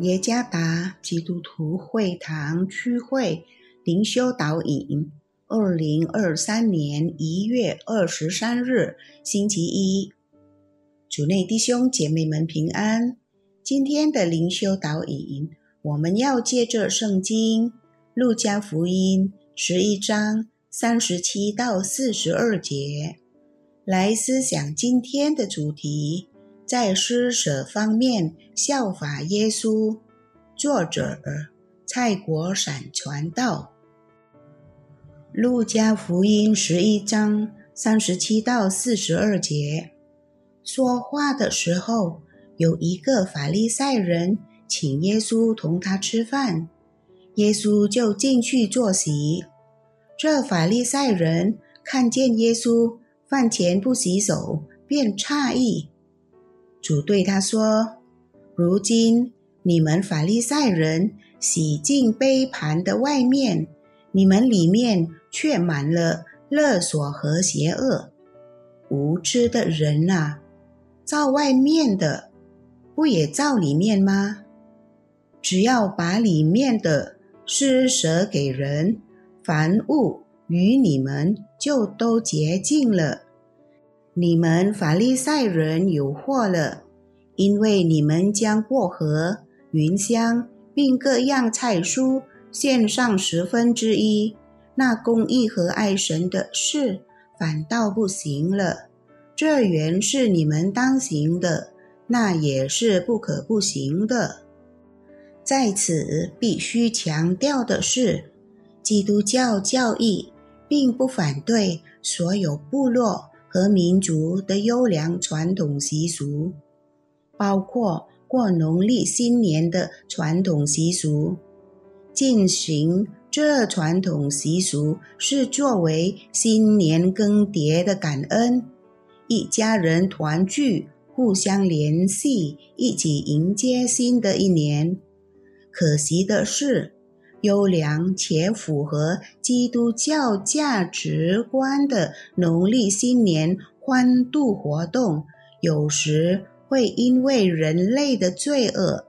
耶加达基督徒会堂区会灵修导引，二零二三年一月二十三日，星期一，主内弟兄姐妹们平安。今天的灵修导引，我们要借着圣经路加福音十一章三十七到四十二节来思想今天的主题。在施舍方面效法耶稣。作者蔡国闪传道。路加福音十一章三十七到四十二节，说话的时候，有一个法利赛人请耶稣同他吃饭，耶稣就进去坐席。这法利赛人看见耶稣饭前不洗手，便诧异。主对他说：“如今你们法利赛人洗净杯盘的外面，你们里面却满了勒索和邪恶。无知的人呐，造外面的，不也造里面吗？只要把里面的施舍给人，凡物与你们就都洁净了。”你们法利赛人有祸了，因为你们将薄荷、云香并各样菜蔬献上十分之一，那公义和爱神的事反倒不行了。这原是你们当行的，那也是不可不行的。在此必须强调的是，基督教教义并不反对所有部落。和民族的优良传统习俗，包括过农历新年的传统习俗。进行这传统习俗是作为新年更迭的感恩，一家人团聚，互相联系，一起迎接新的一年。可惜的是。优良且符合基督教价值观的农历新年欢度活动，有时会因为人类的罪恶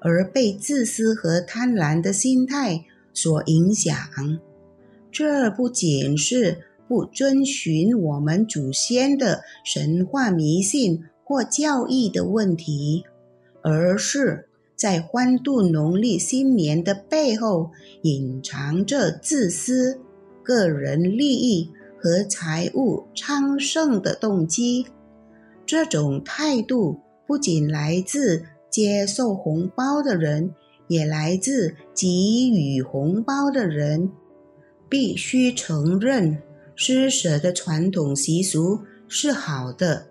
而被自私和贪婪的心态所影响。这不仅是不遵循我们祖先的神话迷信或教义的问题，而是。在欢度农历新年的背后，隐藏着自私、个人利益和财务昌盛的动机。这种态度不仅来自接受红包的人，也来自给予红包的人。必须承认，施舍的传统习俗是好的，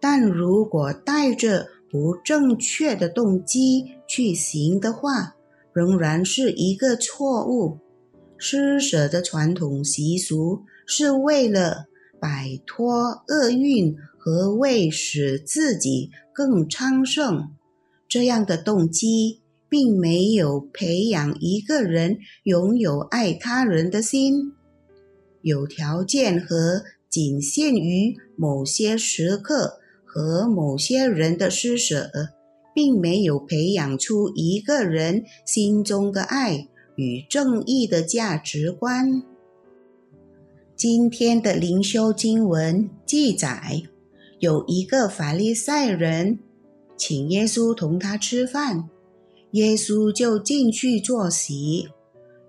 但如果带着不正确的动机，去行的话，仍然是一个错误。施舍的传统习俗是为了摆脱厄运和为使自己更昌盛，这样的动机并没有培养一个人拥有爱他人的心。有条件和仅限于某些时刻和某些人的施舍。并没有培养出一个人心中的爱与正义的价值观。今天的灵修经文记载，有一个法利赛人请耶稣同他吃饭，耶稣就进去坐席。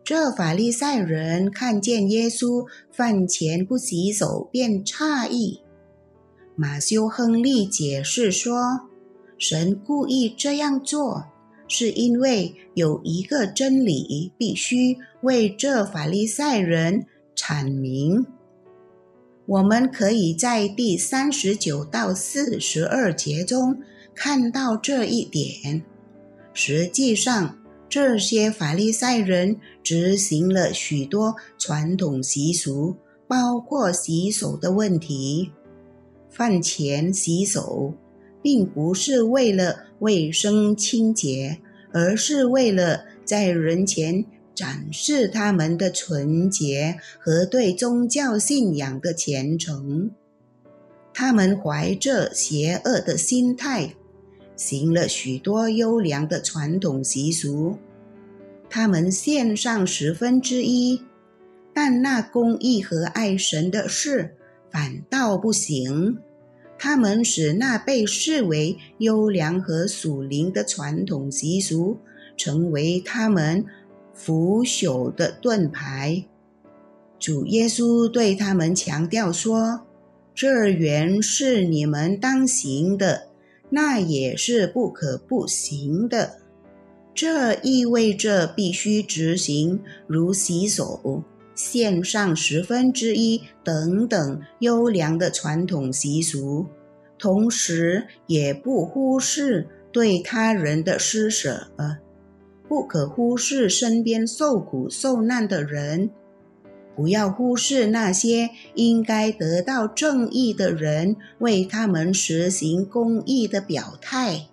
这法利赛人看见耶稣饭前不洗手，便诧异。马修·亨利解释说。神故意这样做，是因为有一个真理必须为这法利赛人阐明。我们可以在第三十九到四十二节中看到这一点。实际上，这些法利赛人执行了许多传统习俗，包括洗手的问题，饭前洗手。并不是为了卫生清洁，而是为了在人前展示他们的纯洁和对宗教信仰的虔诚。他们怀着邪恶的心态，行了许多优良的传统习俗。他们献上十分之一，但那公益和爱神的事反倒不行。他们使那被视为优良和属灵的传统习俗，成为他们腐朽的盾牌。主耶稣对他们强调说：“这原是你们当行的，那也是不可不行的。这意味着必须执行，如洗手、献上十分之一等等优良的传统习俗，同时也不忽视对他人的施舍，不可忽视身边受苦受难的人。”不要忽视那些应该得到正义的人为他们实行公义的表态。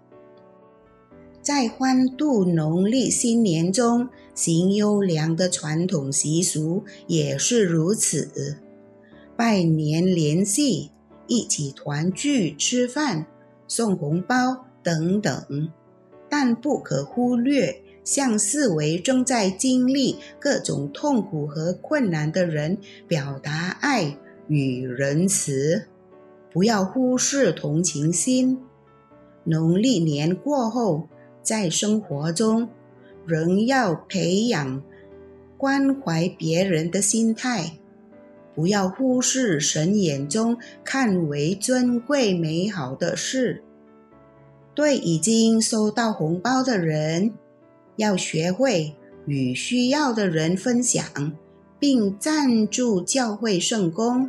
在欢度农历新年中行优良的传统习俗也是如此，拜年联系、一起团聚吃饭、送红包等等，但不可忽略。向四围正在经历各种痛苦和困难的人表达爱与仁慈，不要忽视同情心。农历年过后，在生活中仍要培养关怀别人的心态，不要忽视神眼中看为尊贵美好的事。对已经收到红包的人。要学会与需要的人分享，并赞助教会圣工，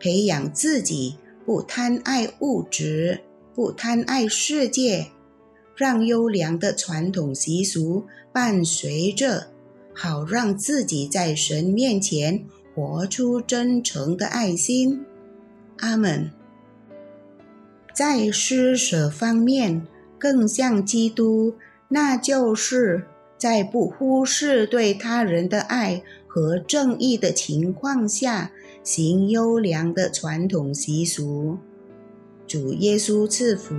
培养自己不贪爱物质、不贪爱世界，让优良的传统习俗伴随着，好让自己在神面前活出真诚的爱心。阿门。在施舍方面，更像基督。那就是在不忽视对他人的爱和正义的情况下，行优良的传统习俗。主耶稣赐福。